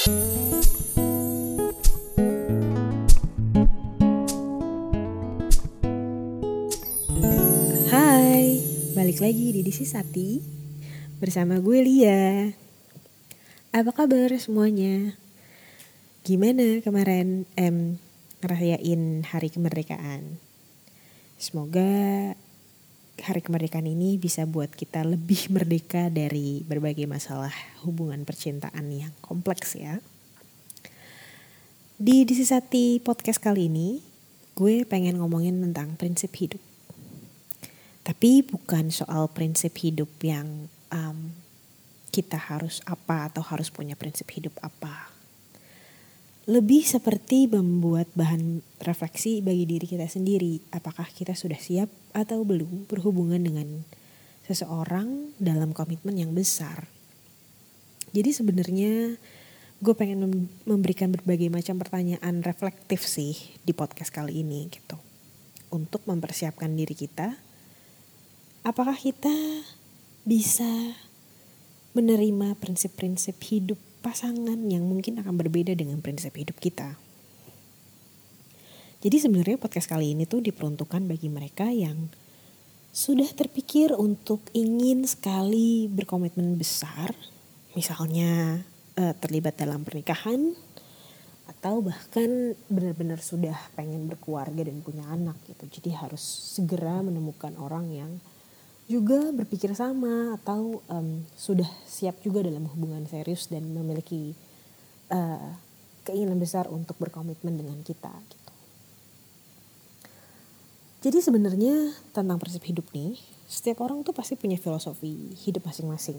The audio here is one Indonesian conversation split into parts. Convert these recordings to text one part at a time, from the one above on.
Hai, balik lagi di Disi Sati bersama gue Lia. Apa kabar semuanya? Gimana kemarin em ngerayain hari kemerdekaan? Semoga hari kemerdekaan ini bisa buat kita lebih merdeka dari berbagai masalah hubungan percintaan yang kompleks ya. Di Disi Sati podcast kali ini, gue pengen ngomongin tentang prinsip hidup. Tapi bukan soal prinsip hidup yang um, kita harus apa atau harus punya prinsip hidup apa. Lebih seperti membuat bahan refleksi bagi diri kita sendiri. Apakah kita sudah siap atau belum berhubungan dengan seseorang dalam komitmen yang besar. Jadi sebenarnya gue pengen memberikan berbagai macam pertanyaan reflektif sih di podcast kali ini gitu. Untuk mempersiapkan diri kita apakah kita bisa menerima prinsip-prinsip hidup pasangan yang mungkin akan berbeda dengan prinsip hidup kita. Jadi sebenarnya podcast kali ini tuh diperuntukkan bagi mereka yang sudah terpikir untuk ingin sekali berkomitmen besar, misalnya uh, terlibat dalam pernikahan, atau bahkan benar-benar sudah pengen berkeluarga dan punya anak gitu. Jadi harus segera menemukan orang yang juga berpikir sama atau um, sudah siap juga dalam hubungan serius dan memiliki uh, keinginan besar untuk berkomitmen dengan kita gitu. Jadi sebenarnya tentang prinsip hidup nih, setiap orang tuh pasti punya filosofi hidup masing-masing.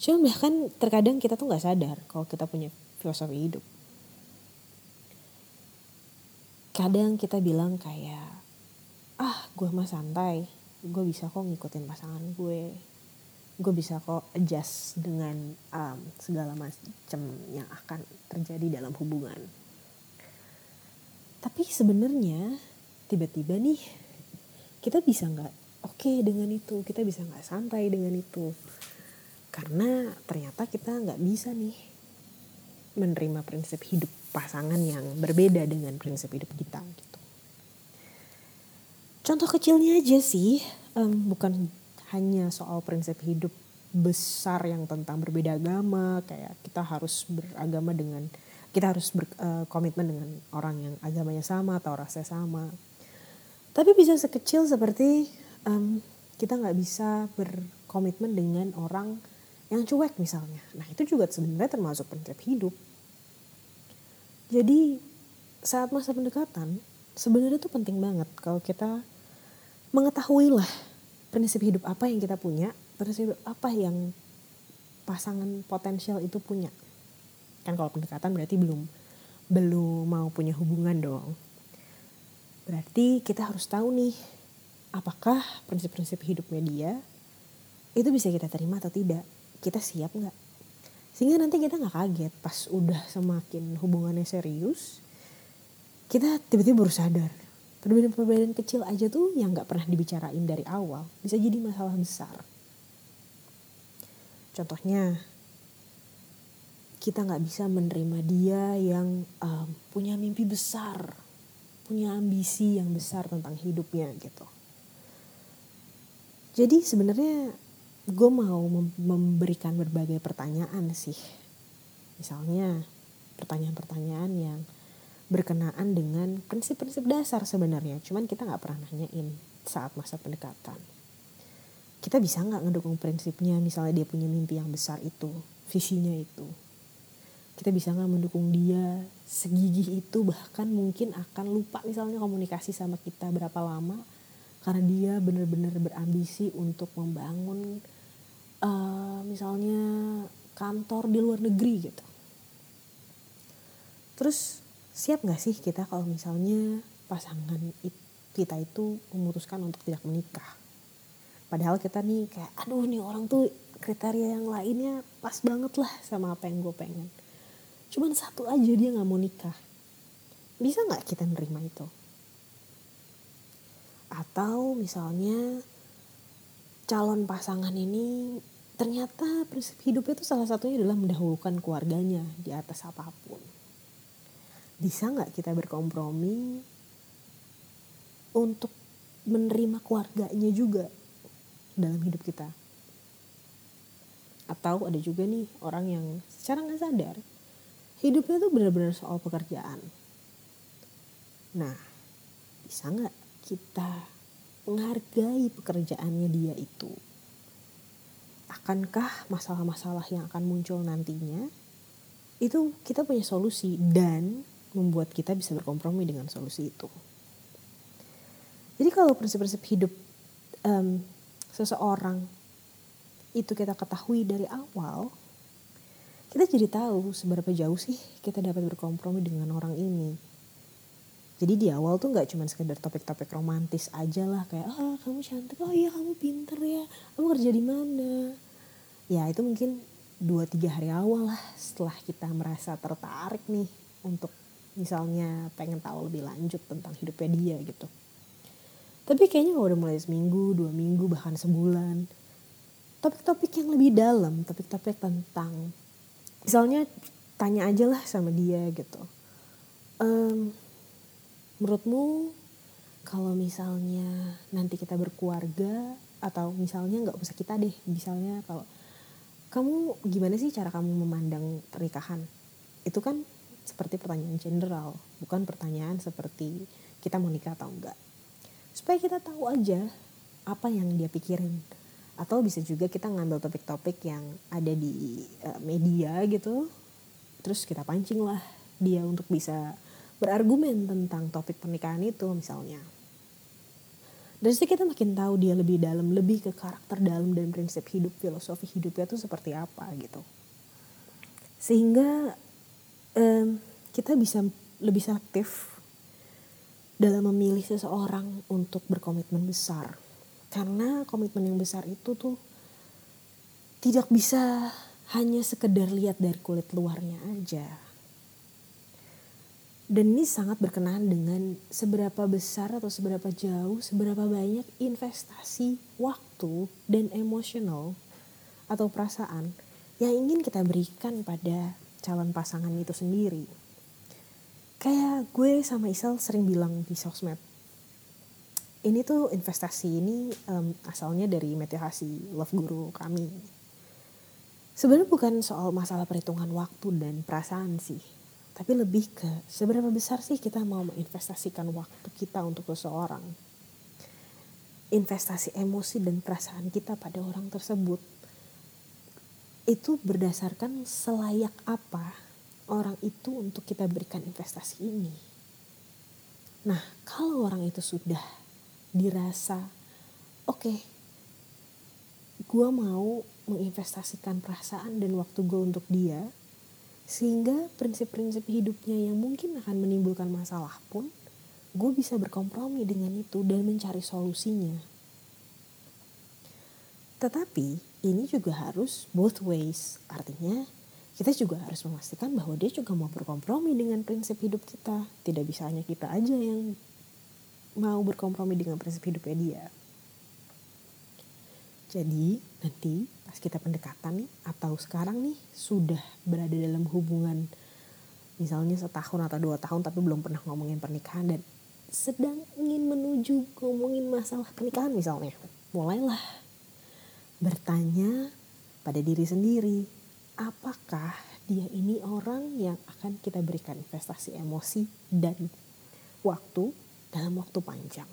Cuma bahkan terkadang kita tuh nggak sadar kalau kita punya filosofi hidup. Kadang kita bilang kayak, ah gue mah santai, gue bisa kok ngikutin pasangan gue. Gue bisa kok adjust dengan um, segala macam yang akan terjadi dalam hubungan. Tapi sebenarnya tiba-tiba nih kita bisa nggak oke okay dengan itu? Kita bisa nggak santai dengan itu? Karena ternyata kita nggak bisa nih menerima prinsip hidup pasangan yang berbeda dengan prinsip hidup kita. gitu Contoh kecilnya aja sih, um, bukan hanya soal prinsip hidup besar yang tentang berbeda agama, kayak kita harus beragama dengan kita harus berkomitmen uh, dengan orang yang agamanya sama atau rasnya sama. Tapi bisa sekecil seperti um, kita nggak bisa berkomitmen dengan orang yang cuek misalnya. Nah itu juga sebenarnya termasuk prinsip hidup. Jadi saat masa pendekatan sebenarnya itu penting banget kalau kita mengetahui lah prinsip hidup apa yang kita punya, prinsip hidup apa yang pasangan potensial itu punya. Kan kalau pendekatan berarti belum belum mau punya hubungan dong. Berarti kita harus tahu nih apakah prinsip-prinsip hidupnya dia itu bisa kita terima atau tidak. Kita siap nggak? Sehingga nanti kita nggak kaget pas udah semakin hubungannya serius, kita tiba-tiba baru sadar perbedaan-perbedaan kecil aja tuh yang nggak pernah dibicarain dari awal. Bisa jadi masalah besar. Contohnya kita nggak bisa menerima dia yang um, punya mimpi besar punya ambisi yang besar tentang hidupnya gitu. Jadi sebenarnya gue mau memberikan berbagai pertanyaan sih. Misalnya pertanyaan-pertanyaan yang berkenaan dengan prinsip-prinsip dasar sebenarnya. Cuman kita nggak pernah nanyain saat masa pendekatan. Kita bisa nggak ngedukung prinsipnya misalnya dia punya mimpi yang besar itu, visinya itu. Kita bisa nggak mendukung dia segigih itu bahkan mungkin akan lupa misalnya komunikasi sama kita berapa lama karena dia benar-benar berambisi untuk membangun uh, misalnya kantor di luar negeri gitu. Terus siap gak sih kita kalau misalnya pasangan kita itu memutuskan untuk tidak menikah? Padahal kita nih kayak aduh nih orang tuh kriteria yang lainnya pas banget lah sama apa yang gue pengen. Cuman satu aja dia nggak mau nikah. Bisa nggak kita nerima itu? Atau misalnya calon pasangan ini ternyata prinsip hidupnya itu salah satunya adalah mendahulukan keluarganya di atas apa pun. Bisa nggak kita berkompromi untuk menerima keluarganya juga dalam hidup kita? Atau ada juga nih orang yang secara nggak sadar hidupnya tuh benar-benar soal pekerjaan. Nah, bisa nggak kita menghargai pekerjaannya dia itu? akankah masalah-masalah yang akan muncul nantinya itu kita punya solusi dan membuat kita bisa berkompromi dengan solusi itu. Jadi kalau prinsip-prinsip hidup um, seseorang itu kita ketahui dari awal, kita jadi tahu seberapa jauh sih kita dapat berkompromi dengan orang ini. Jadi di awal tuh nggak cuma sekedar topik-topik romantis aja lah kayak ah kamu cantik, oh iya kamu pinter ya, kamu kerja di mana, ya itu mungkin dua tiga hari awal lah setelah kita merasa tertarik nih untuk misalnya pengen tahu lebih lanjut tentang hidupnya dia gitu. Tapi kayaknya udah mulai seminggu, dua minggu, bahkan sebulan, topik-topik yang lebih dalam, topik-topik tentang, misalnya tanya aja lah sama dia gitu. Um, menurutmu kalau misalnya nanti kita berkeluarga atau misalnya nggak usah kita deh, misalnya kalau kamu gimana sih cara kamu memandang pernikahan? Itu kan seperti pertanyaan general, bukan pertanyaan seperti kita mau nikah atau enggak. Supaya kita tahu aja apa yang dia pikirin. Atau bisa juga kita ngambil topik-topik yang ada di uh, media gitu. Terus kita pancing lah dia untuk bisa berargumen tentang topik pernikahan itu misalnya. Dari situ kita makin tahu dia lebih dalam, lebih ke karakter dalam dan prinsip hidup, filosofi hidupnya tuh seperti apa gitu. Sehingga um, kita bisa lebih selektif dalam memilih seseorang untuk berkomitmen besar. Karena komitmen yang besar itu tuh tidak bisa hanya sekedar lihat dari kulit luarnya aja dan ini sangat berkenaan dengan seberapa besar atau seberapa jauh, seberapa banyak investasi waktu dan emosional atau perasaan yang ingin kita berikan pada calon pasangan itu sendiri. Kayak gue sama Isal sering bilang di sosmed, ini tuh investasi ini um, asalnya dari motivasi love guru kami. Sebenarnya bukan soal masalah perhitungan waktu dan perasaan sih, tapi lebih ke seberapa besar sih kita mau menginvestasikan waktu kita untuk seseorang investasi emosi dan perasaan kita pada orang tersebut itu berdasarkan selayak apa orang itu untuk kita berikan investasi ini nah kalau orang itu sudah dirasa oke okay, gue mau menginvestasikan perasaan dan waktu gue untuk dia sehingga prinsip-prinsip hidupnya yang mungkin akan menimbulkan masalah pun gue bisa berkompromi dengan itu dan mencari solusinya. Tetapi ini juga harus both ways. Artinya kita juga harus memastikan bahwa dia juga mau berkompromi dengan prinsip hidup kita. Tidak bisa hanya kita aja yang mau berkompromi dengan prinsip hidupnya dia. Jadi nanti pas kita pendekatan nih atau sekarang nih sudah berada dalam hubungan misalnya setahun atau dua tahun tapi belum pernah ngomongin pernikahan dan sedang ingin menuju ngomongin masalah pernikahan misalnya mulailah bertanya pada diri sendiri apakah dia ini orang yang akan kita berikan investasi emosi dan waktu dalam waktu panjang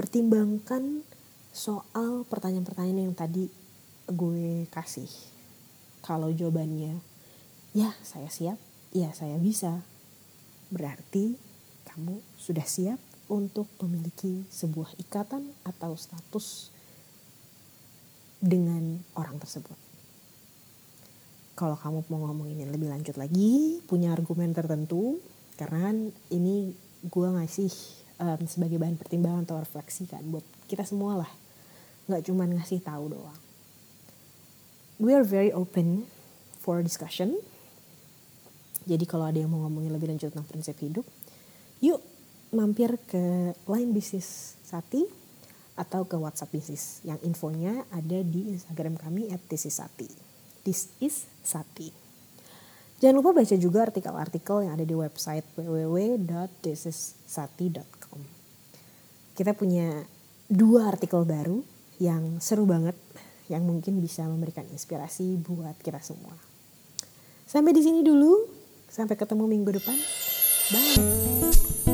pertimbangkan soal pertanyaan-pertanyaan yang tadi gue kasih. Kalau jawabannya, ya saya siap, ya saya bisa. Berarti kamu sudah siap untuk memiliki sebuah ikatan atau status dengan orang tersebut. Kalau kamu mau ngomongin lebih lanjut lagi, punya argumen tertentu, karena ini gue ngasih um, sebagai bahan pertimbangan atau refleksi kan buat kita semua lah. Nggak cuma ngasih tahu doang we are very open for discussion. Jadi kalau ada yang mau ngomongin lebih lanjut tentang prinsip hidup, yuk mampir ke Line Bisnis Sati atau ke WhatsApp bisnis yang infonya ada di Instagram kami at this is. This is Sati. Jangan lupa baca juga artikel-artikel yang ada di website www.thisissati.com. Kita punya dua artikel baru yang seru banget yang mungkin bisa memberikan inspirasi buat kita semua. Sampai di sini dulu. Sampai ketemu minggu depan. Bye.